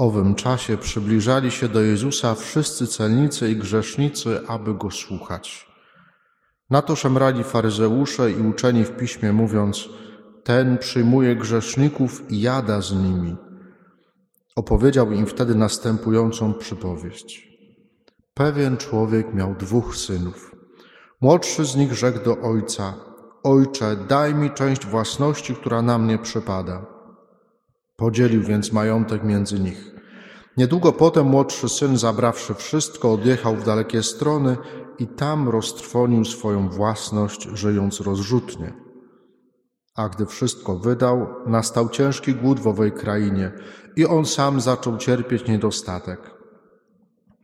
owym czasie przybliżali się do Jezusa wszyscy celnicy i grzesznicy, aby go słuchać. Na to szemrali faryzeusze i uczeni w piśmie, mówiąc: Ten przyjmuje grzeszników i jada z nimi. Opowiedział im wtedy następującą przypowieść. Pewien człowiek miał dwóch synów. Młodszy z nich rzekł do ojca: Ojcze, daj mi część własności, która na mnie przypada. Podzielił więc majątek między nich. Niedługo potem młodszy syn, zabrawszy wszystko, odjechał w dalekie strony i tam roztrwonił swoją własność, żyjąc rozrzutnie. A gdy wszystko wydał, nastał ciężki głód w owej krainie i on sam zaczął cierpieć niedostatek.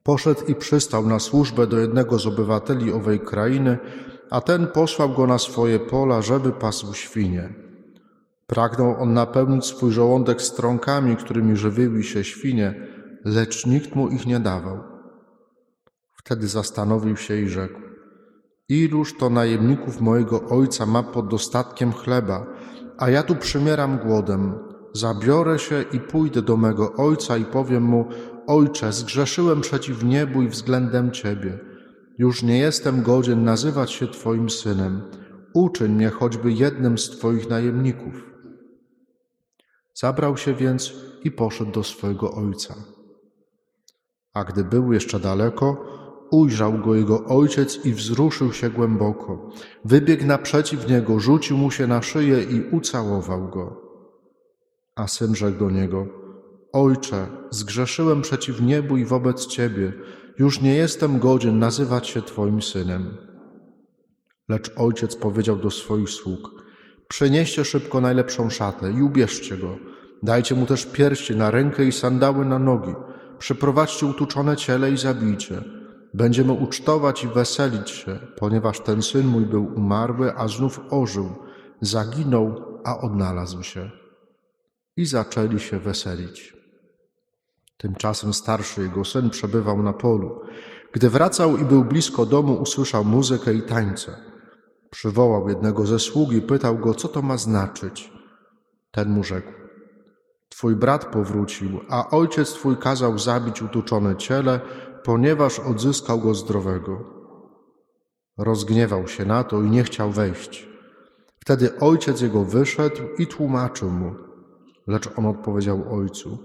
Poszedł i przystał na służbę do jednego z obywateli owej krainy, a ten posłał go na swoje pola, żeby pasł świnie. Pragnął on napełnić swój żołądek strąkami, którymi żywiły się świnie, lecz nikt mu ich nie dawał. Wtedy zastanowił się i rzekł: Iluż to najemników mojego ojca ma pod dostatkiem chleba, a ja tu przymieram głodem. Zabiorę się i pójdę do mego ojca i powiem mu: Ojcze, zgrzeszyłem przeciw niebu i względem Ciebie. Już nie jestem godzien nazywać się Twoim synem. Uczyń mnie choćby jednym z Twoich najemników. Zabrał się więc i poszedł do swojego ojca. A gdy był jeszcze daleko, ujrzał go jego ojciec i wzruszył się głęboko. Wybiegł naprzeciw niego, rzucił mu się na szyję i ucałował go. A syn rzekł do niego: Ojcze, zgrzeszyłem przeciw niebu i wobec ciebie, już nie jestem godzien nazywać się twoim synem. Lecz ojciec powiedział do swoich sług: Przenieście szybko najlepszą szatę i ubierzcie go. Dajcie mu też pierście na rękę i sandały na nogi. Przyprowadźcie utuczone ciele i zabijcie. Będziemy ucztować i weselić się, ponieważ ten syn mój był umarły, a znów ożył, zaginął, a odnalazł się. I zaczęli się weselić. Tymczasem starszy jego syn przebywał na polu. Gdy wracał i był blisko domu, usłyszał muzykę i tańce. Przywołał jednego ze sług i pytał go, co to ma znaczyć. Ten mu rzekł: Twój brat powrócił, a ojciec twój kazał zabić utuczone ciele, ponieważ odzyskał go zdrowego. Rozgniewał się na to i nie chciał wejść. Wtedy ojciec jego wyszedł i tłumaczył mu, lecz on odpowiedział ojcu: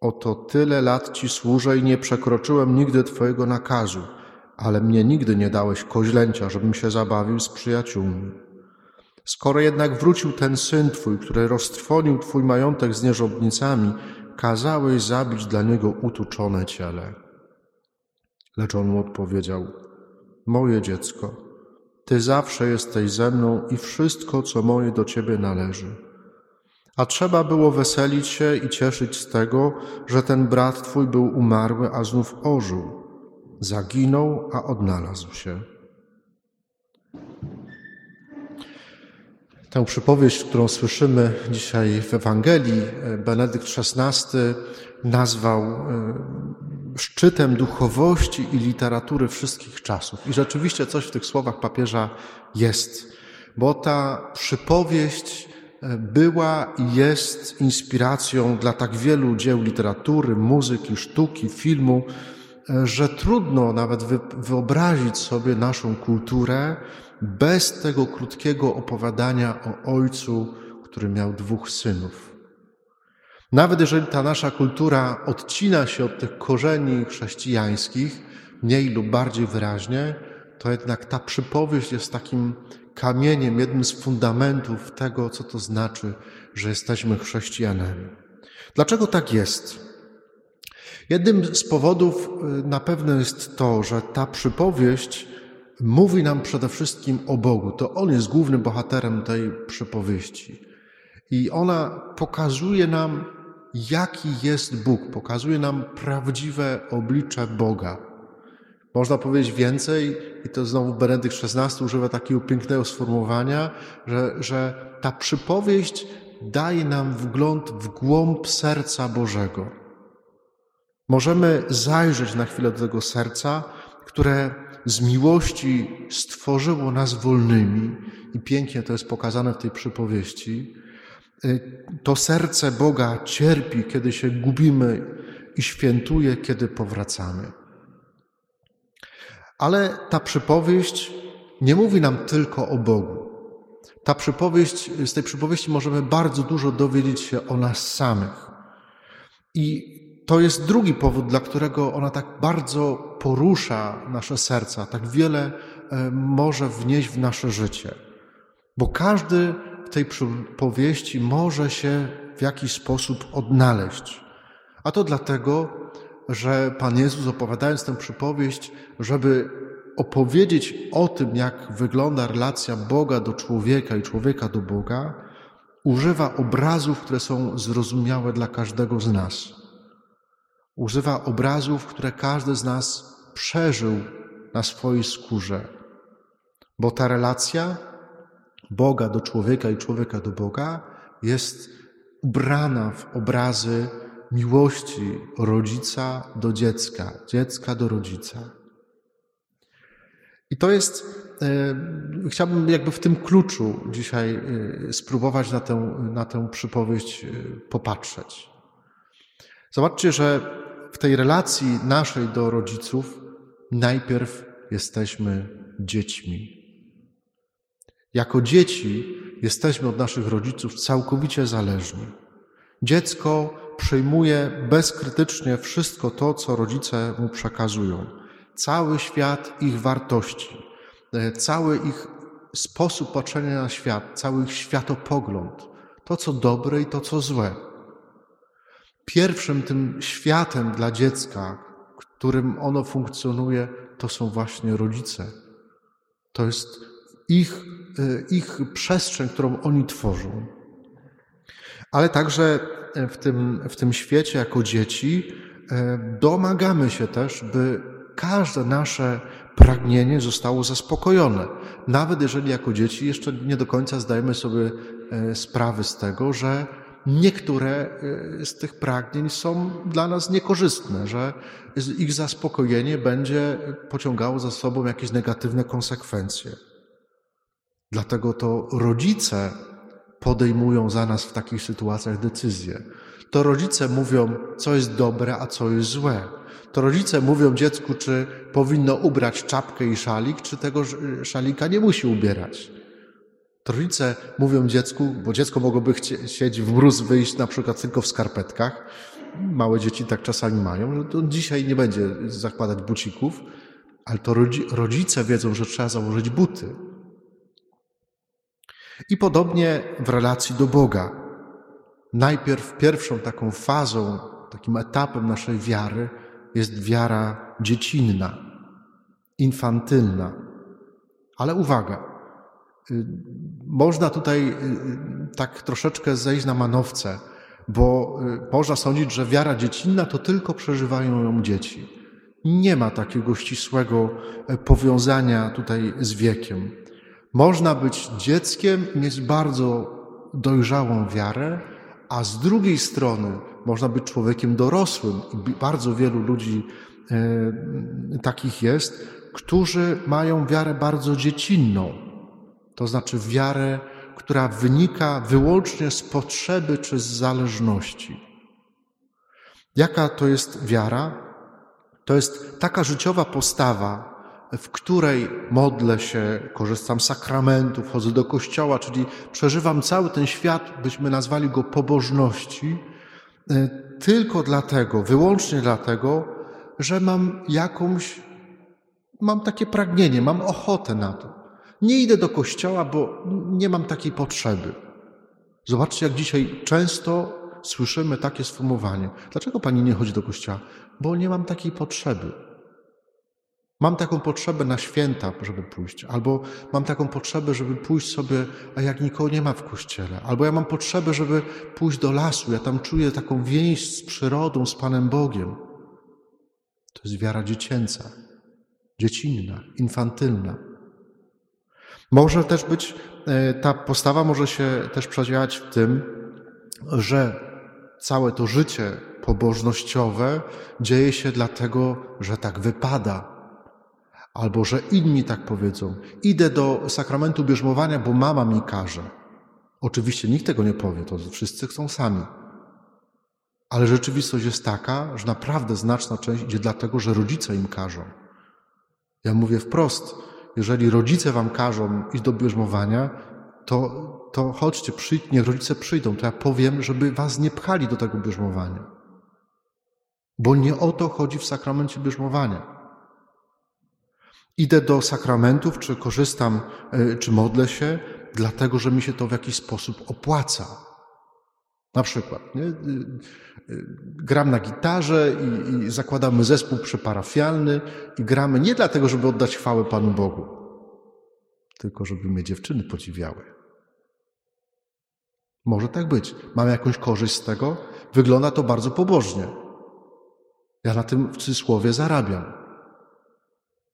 Oto tyle lat ci służę i nie przekroczyłem nigdy twojego nakazu, ale mnie nigdy nie dałeś koźlęcia, żebym się zabawił z przyjaciółmi. Skoro jednak wrócił ten syn twój, który roztrwonił twój majątek z nierządnicami, kazałeś zabić dla niego utuczone ciele. Lecz on mu odpowiedział: Moje dziecko, ty zawsze jesteś ze mną i wszystko, co moje do ciebie należy. A trzeba było weselić się i cieszyć z tego, że ten brat twój był umarły, a znów ożył. Zaginął, a odnalazł się. Tę przypowieść, którą słyszymy dzisiaj w Ewangelii, Benedykt XVI nazwał e, szczytem duchowości i literatury wszystkich czasów. I rzeczywiście coś w tych słowach papieża jest, bo ta przypowieść e, była i jest inspiracją dla tak wielu dzieł literatury, muzyki, sztuki, filmu, e, że trudno nawet wyobrazić sobie naszą kulturę bez tego krótkiego opowiadania o ojcu, który miał dwóch synów. Nawet jeżeli ta nasza kultura odcina się od tych korzeni chrześcijańskich, mniej lub bardziej wyraźnie, to jednak ta przypowieść jest takim kamieniem, jednym z fundamentów tego, co to znaczy, że jesteśmy chrześcijanami. Dlaczego tak jest? Jednym z powodów y, na pewno jest to, że ta przypowieść mówi nam przede wszystkim o Bogu. To On jest głównym bohaterem tej przypowieści. I ona pokazuje nam, jaki jest Bóg, pokazuje nam prawdziwe oblicze Boga. Można powiedzieć więcej, i to znowu Benedykt XVI używa takiego pięknego sformułowania, że, że ta przypowieść daje nam wgląd w głąb serca Bożego. Możemy zajrzeć na chwilę do tego serca, które z miłości stworzyło nas wolnymi, i pięknie to jest pokazane w tej przypowieści. Y, to serce Boga cierpi, kiedy się gubimy i świętuje, kiedy powracamy. Ale ta przypowieść nie mówi nam tylko o Bogu. Ta przypowieść, z tej przypowieści możemy bardzo dużo dowiedzieć się o nas samych. I to jest drugi powód, dla którego ona tak bardzo porusza nasze serca, tak wiele e, może wnieść w nasze życie. Bo każdy w tej przypowieści może się w jakiś sposób odnaleźć. A to dlatego, że Pan Jezus opowiadając tę przypowieść, żeby opowiedzieć o tym, jak wygląda relacja Boga do człowieka i człowieka do Boga, używa obrazów, które są zrozumiałe dla każdego z nas. Używa obrazów, które każdy z nas przeżył na swojej skórze. Bo ta relacja Boga do człowieka i człowieka do Boga jest ubrana w obrazy miłości rodzica do dziecka, dziecka do rodzica. I to jest, e, chciałbym jakby w tym kluczu dzisiaj e, spróbować na tę, na tę przypowieść e, popatrzeć. Zobaczcie, że w tej relacji naszej do rodziców najpierw jesteśmy dziećmi. Jako dzieci jesteśmy od naszych rodziców całkowicie zależni. Dziecko przyjmuje bezkrytycznie wszystko to, co rodzice mu przekazują. Cały świat ich wartości, e, cały ich sposób patrzenia na świat, cały ich światopogląd, to co dobre i to co złe. Pierwszym tym światem dla dziecka, którym ono funkcjonuje, to są właśnie rodzice. To jest ich, e, ich przestrzeń, którą oni tworzą. Ale także w tym, w tym świecie jako dzieci e, domagamy się też, by każde nasze pragnienie zostało zaspokojone. Nawet jeżeli jako dzieci jeszcze nie do końca zdajemy sobie e, sprawy z tego, że niektóre e, z tych pragnień są dla nas niekorzystne, że ich zaspokojenie będzie pociągało za sobą jakieś negatywne konsekwencje. Dlatego to rodzice podejmują za nas w takich sytuacjach decyzje. To rodzice mówią, co jest dobre, a co jest złe. To rodzice mówią dziecku, czy powinno ubrać czapkę i szalik, czy tego szalika nie musi ubierać. Rodzice mówią dziecku, bo dziecko mogłoby chcieć w mróz wyjść na przykład tylko w skarpetkach. Małe dzieci tak czasami mają, że to dzisiaj nie będzie zakładać bucików, ale to rodzice wiedzą, że trzeba założyć buty. I podobnie w relacji do Boga. Najpierw pierwszą taką fazą, takim etapem naszej wiary jest wiara dziecinna, infantylna. Ale uwaga, można tutaj y, y, tak troszeczkę zejść na manowce, bo można sądzić, że wiara dziecinna to tylko przeżywają ją dzieci. Nie ma takiego ścisłego e, powiązania tutaj z wiekiem. Można być dzieckiem, mieć bardzo dojrzałą wiarę, a z drugiej strony można być człowiekiem dorosłym. Bardzo wielu ludzi e, takich jest, którzy mają wiarę bardzo dziecinną. To znaczy wiarę, która wynika wyłącznie z potrzeby czy z zależności. Jaka to jest wiara? To jest taka życiowa postawa, w której modlę się, korzystam z sakramentów, chodzę do kościoła, czyli przeżywam cały ten świat, byśmy nazwali go pobożności, e, tylko dlatego, wyłącznie dlatego, że mam jakąś, mam takie pragnienie, mam ochotę na to. Nie idę do kościoła, bo nie mam takiej potrzeby. Zobaczcie, jak dzisiaj często słyszymy takie sformułowanie. Dlaczego pani nie chodzi do kościoła? Bo nie mam takiej potrzeby. Mam taką potrzebę na święta, żeby pójść, albo mam taką potrzebę, żeby pójść sobie, a jak nikogo nie ma w kościele, albo ja mam potrzebę, żeby pójść do lasu, ja tam czuję taką więź z przyrodą, z Panem Bogiem. To jest wiara dziecięca, dziecinna, infantylna. Może też być, e, ta postawa może się też przedziewać w tym, że całe to życie pobożnościowe dzieje się dlatego, że tak wypada, Albo że inni tak powiedzą: Idę do sakramentu bierzmowania, bo mama mi każe. Oczywiście nikt tego nie powie, to wszyscy chcą sami. Ale rzeczywistość jest taka, że naprawdę znaczna część idzie dlatego, że rodzice im każą. Ja mówię wprost, jeżeli rodzice wam każą iść do bierzmowania, to, to chodźcie, przyjdź, niech rodzice przyjdą, to ja powiem, żeby was nie pchali do tego bierzmowania. Bo nie o to chodzi w sakramencie bierzmowania. Idę do sakramentów, czy korzystam, e, czy modlę się, dlatego że mi się to w jakiś sposób opłaca. Na przykład, nie? Y, y, gram na gitarze i, i zakładamy zespół przyparafialny i gramy nie dlatego, żeby oddać chwałę Panu Bogu, tylko żeby mnie dziewczyny podziwiały. Może tak być. Mam jakąś korzyść z tego? Wygląda to bardzo pobożnie. Ja na tym w cudzysłowie zarabiam.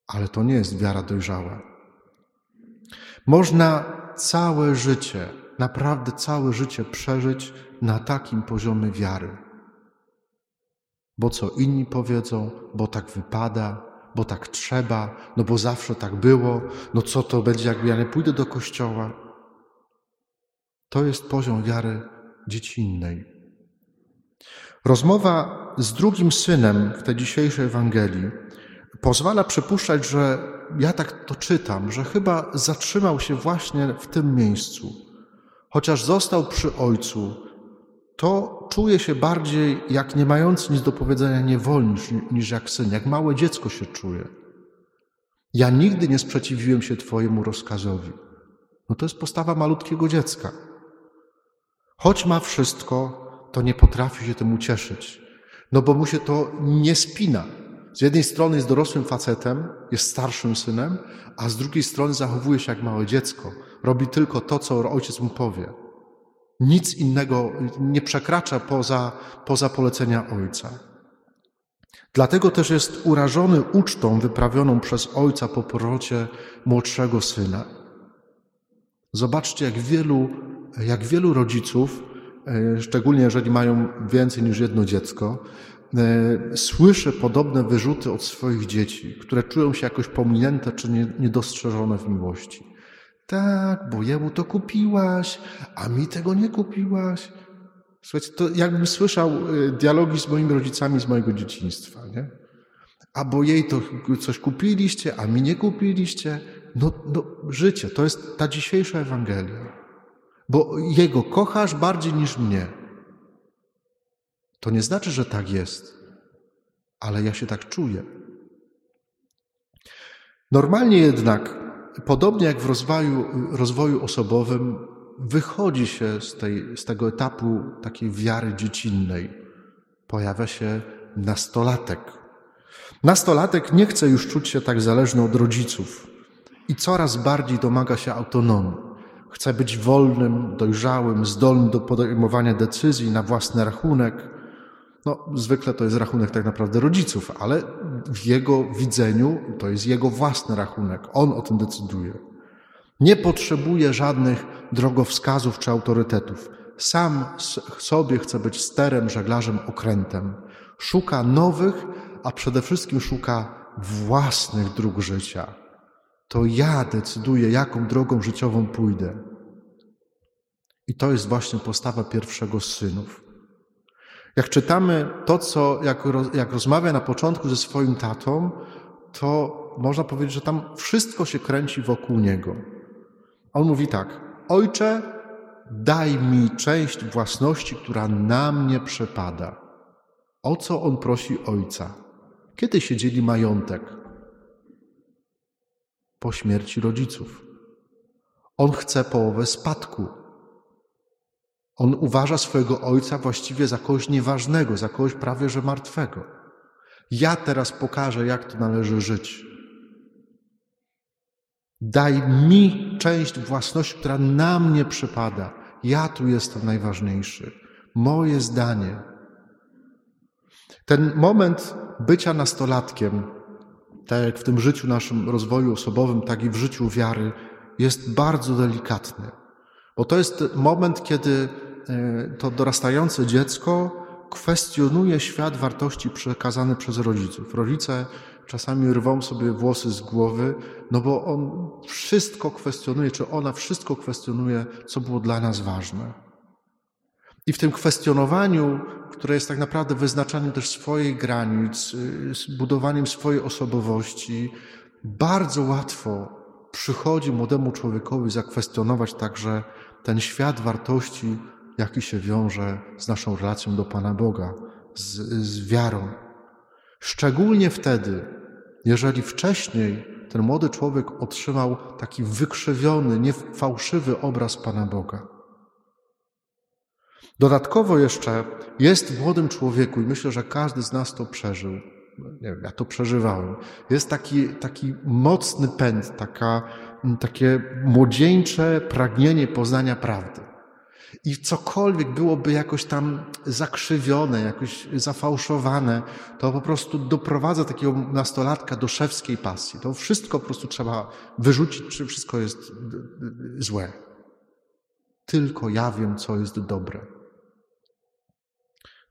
Ale to nie jest wiara dojrzała. Można całe życie, naprawdę całe życie przeżyć na takim poziomie wiary. Bo co inni powiedzą, bo tak wypada, bo tak trzeba, no bo zawsze tak było, no co to będzie, jak ja nie pójdę do kościoła. To jest poziom wiary dziecinnej. Rozmowa z drugim synem w tej dzisiejszej Ewangelii pozwala przypuszczać, że ja tak to czytam, że chyba zatrzymał się właśnie w tym miejscu. Chociaż został przy ojcu, to czuje się bardziej jak nie mający nic do powiedzenia niewolnicz niż jak syn, jak małe dziecko się czuje. Ja nigdy nie sprzeciwiłem się Twojemu rozkazowi. No to jest postawa malutkiego dziecka. Choć ma wszystko, to nie potrafi się tym ucieszyć, no bo mu się to nie spina. Z jednej strony jest dorosłym facetem, jest starszym synem, a z drugiej strony zachowuje się jak małe dziecko. Robi tylko to, co ojciec mu powie. Nic innego nie przekracza poza, poza polecenia ojca. Dlatego też jest urażony ucztą wyprawioną przez ojca po porocie młodszego syna. Zobaczcie, jak wielu, jak wielu rodziców, e, szczególnie jeżeli mają więcej niż jedno dziecko, e, słyszy podobne wyrzuty od swoich dzieci, które czują się jakoś pominięte czy niedostrzeżone w miłości. Tak, bo jemu to kupiłaś, a mi tego nie kupiłaś. Słuchajcie, to jakbym słyszał y, dialogi z moimi rodzicami z mojego dzieciństwa, nie? A bo jej to coś kupiliście, a mi nie kupiliście. No, no życie, to jest ta dzisiejsza Ewangelia. Bo Jego kochasz bardziej niż mnie. To nie znaczy, że tak jest, ale ja się tak czuję. Normalnie jednak podobnie jak w rozwoju, rozwoju osobowym, wychodzi się z, tej, z tego etapu takiej wiary dziecinnej. Pojawia się nastolatek. Nastolatek nie chce już czuć się tak zależny od rodziców i coraz bardziej domaga się autonomii. Chce być wolnym, dojrzałym, zdolnym do podejmowania decyzji na własny rachunek, no, zwykle to jest rachunek tak naprawdę rodziców, ale w jego widzeniu to jest jego własny rachunek. On o tym decyduje. Nie potrzebuje żadnych drogowskazów czy autorytetów. Sam sobie chce być sterem, żeglarzem, okrętem. Szuka nowych, a przede wszystkim szuka własnych dróg życia. To ja decyduję, jaką drogą życiową pójdę. I to jest właśnie postawa pierwszego z synów. Jak czytamy to, co, jak, jak rozmawia na początku ze swoim tatą, to można powiedzieć, że tam wszystko się kręci wokół niego. On mówi tak: Ojcze, daj mi część własności, która na mnie przepada. O co on prosi ojca? Kiedy się dzieli majątek? Po śmierci rodziców. On chce połowę spadku. On uważa swojego ojca właściwie za kogoś nieważnego, za kogoś prawie że martwego. Ja teraz pokażę, jak to należy żyć. Daj mi część własności, która na mnie przypada. Ja tu jestem najważniejszy. Moje zdanie. Ten moment bycia nastolatkiem, tak jak w tym życiu naszym rozwoju osobowym, tak i w życiu wiary, jest bardzo delikatny. Bo to jest moment, kiedy to dorastające dziecko kwestionuje świat wartości przekazany przez rodziców. Rodzice czasami rwą sobie włosy z głowy, no bo on wszystko kwestionuje, czy ona wszystko kwestionuje, co było dla nas ważne. I w tym kwestionowaniu, które jest tak naprawdę wyznaczaniem też swoich granic, budowaniem swojej osobowości, bardzo łatwo przychodzi młodemu człowiekowi zakwestionować także ten świat wartości, jaki się wiąże z naszą relacją do Pana Boga, z, z wiarą. Szczególnie wtedy, jeżeli wcześniej ten młody człowiek otrzymał taki wykrzywiony, niefałszywy obraz Pana Boga. Dodatkowo jeszcze jest w młodym człowieku, i myślę, że każdy z nas to przeżył, nie wiem, ja to przeżywałem, jest taki, taki mocny pęd, taka, takie młodzieńcze pragnienie poznania prawdy. I cokolwiek byłoby jakoś tam zakrzywione, jakoś zafałszowane, to po prostu doprowadza takiego nastolatka do szewskiej pasji. To wszystko po prostu trzeba wyrzucić, czy wszystko jest złe. Tylko ja wiem, co jest dobre.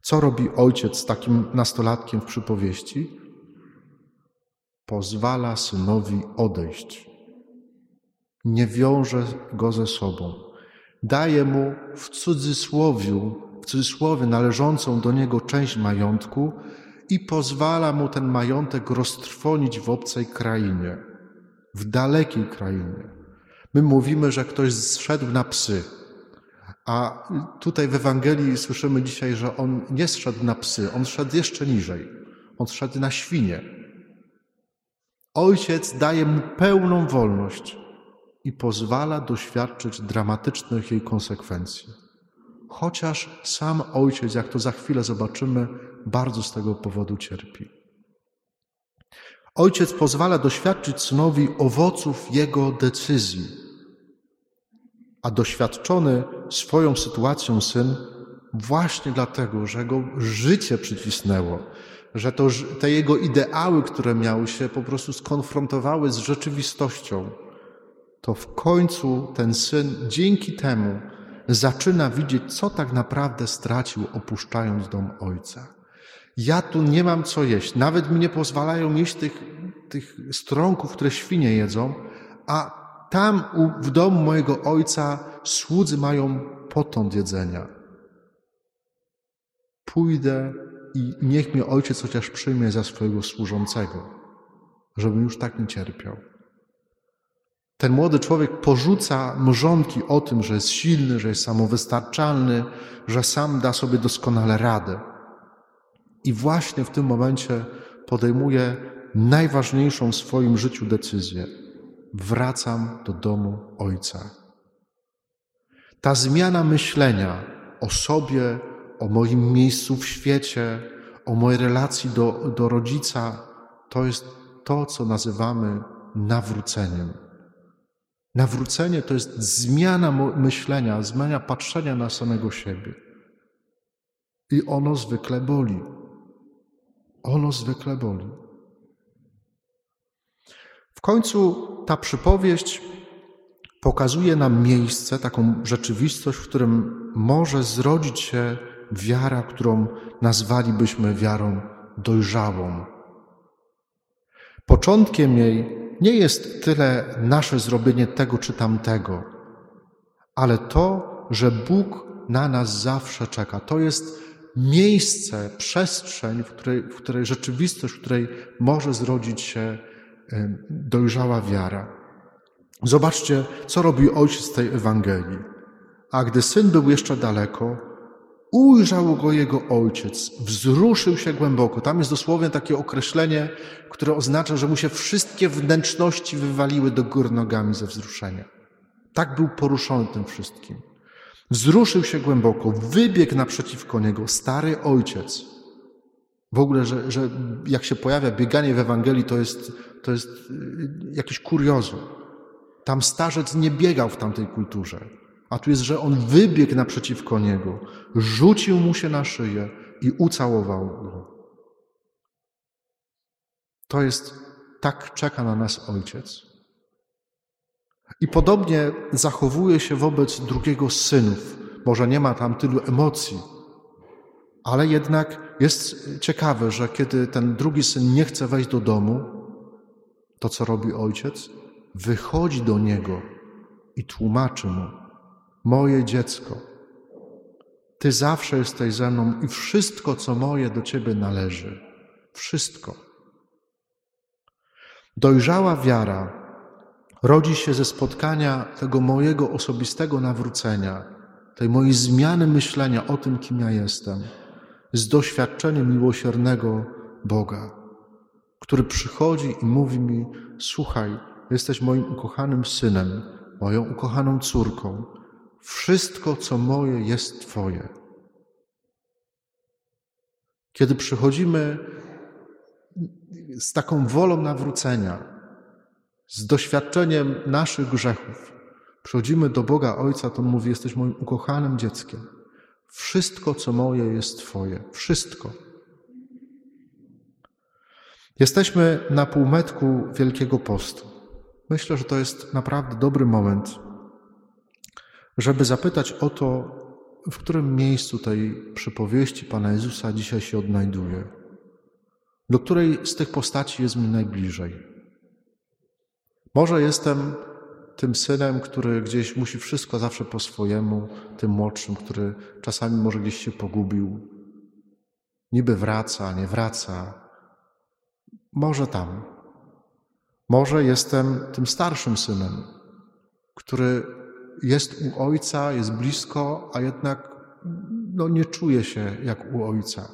Co robi ojciec z takim nastolatkiem w przypowieści? Pozwala synowi odejść. Nie wiąże go ze sobą. Daje mu w cudzysłowiu, w cudzysłowie należącą do niego część majątku i pozwala mu ten majątek roztrwonić w obcej krainie, w dalekiej krainie. My mówimy, że ktoś zszedł na psy. A tutaj w Ewangelii słyszymy dzisiaj, że on nie zszedł na psy, on szedł jeszcze niżej. On szedł na świnie. Ojciec daje mu pełną wolność i pozwala doświadczyć dramatycznych jej konsekwencji. Chociaż sam ojciec, jak to za chwilę zobaczymy, bardzo z tego powodu cierpi. Ojciec pozwala doświadczyć synowi owoców jego decyzji a doświadczony swoją sytuacją syn właśnie dlatego, że go życie przycisnęło, że to, te jego ideały, które miały się po prostu skonfrontowały z rzeczywistością, to w końcu ten syn dzięki temu zaczyna widzieć, co tak naprawdę stracił, opuszczając dom ojca. Ja tu nie mam co jeść, nawet mi nie pozwalają jeść tych, tych strąków, które świnie jedzą, a tam w domu mojego ojca słudzy mają potąd jedzenia. Pójdę i niech mnie ojciec chociaż przyjmie za swojego służącego, żebym już tak nie cierpiał. Ten młody człowiek porzuca mrzonki o tym, że jest silny, że jest samowystarczalny, że sam da sobie doskonale radę. I właśnie w tym momencie podejmuje najważniejszą w swoim życiu decyzję wracam do domu Ojca. Ta zmiana myślenia o sobie, o moim miejscu w świecie, o mojej relacji do, do rodzica, to jest to, co nazywamy nawróceniem. Nawrócenie to jest zmiana myślenia, zmiana patrzenia na samego siebie. I ono zwykle boli. Ono zwykle boli. W końcu ta przypowieść pokazuje nam miejsce, taką rzeczywistość, w którym może zrodzić się wiara, którą nazwalibyśmy wiarą dojrzałą. Początkiem jej nie jest tyle nasze zrobienie tego czy tamtego, ale to, że Bóg na nas zawsze czeka. To jest miejsce, przestrzeń, w której, w której rzeczywistość, w której może zrodzić się dojrzała wiara. Zobaczcie, co robi ojciec tej Ewangelii. A gdy syn był jeszcze daleko, ujrzał go jego ojciec, wzruszył się głęboko. Tam jest dosłownie takie określenie, które oznacza, że mu się wszystkie wnętrzności wywaliły do gór nogami ze wzruszenia. Tak był poruszony tym wszystkim. Wzruszył się głęboko, wybiegł naprzeciwko niego stary ojciec. W ogóle, że, że jak się pojawia bieganie w Ewangelii, to jest, to jest y, jakieś kuriozum. Tam starzec nie biegał w tamtej kulturze, a tu jest, że on wybiegł naprzeciwko niego, rzucił mu się na szyję i ucałował go. To jest, tak czeka na nas Ojciec. I podobnie zachowuje się wobec drugiego z synów. Może nie ma tam tylu emocji, ale jednak jest ciekawe, że kiedy ten drugi syn nie chce wejść do domu, to co robi ojciec? Wychodzi do niego i tłumaczy mu: Moje dziecko, Ty zawsze jesteś ze mną i wszystko, co moje, do Ciebie należy. Wszystko. Dojrzała wiara rodzi się ze spotkania tego mojego osobistego nawrócenia, tej mojej zmiany myślenia o tym, kim ja jestem, z doświadczeniem miłosiernego Boga, który przychodzi i mówi mi: Słuchaj, jesteś moim ukochanym synem, moją ukochaną córką. Wszystko, co moje, jest Twoje. Kiedy przychodzimy z taką wolą nawrócenia, z doświadczeniem naszych grzechów, przychodzimy do Boga Ojca, to mówi: Jesteś moim ukochanym dzieckiem. Wszystko, co moje, jest Twoje. Wszystko. Jesteśmy na półmetku Wielkiego Postu. Myślę, że to jest naprawdę dobry moment, żeby zapytać o to, w którym miejscu tej przypowieści Pana Jezusa dzisiaj się odnajduje, do której z tych postaci jest mi najbliżej. Może jestem tym synem, który gdzieś musi wszystko zawsze po swojemu, tym młodszym, który czasami może gdzieś się pogubił, niby wraca, nie wraca. Może tam. Może jestem tym starszym synem, który jest u ojca, jest blisko, a jednak no, nie czuje się jak u ojca.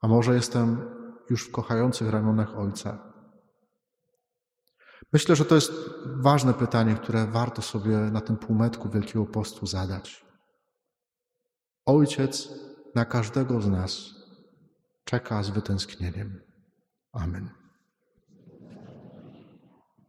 A może jestem już w kochających ramionach ojca. Myślę, że to jest ważne pytanie, które warto sobie na tym półmetku Wielkiego Postu zadać. Ojciec na każdego z nas czeka z wytęsknieniem. Amen.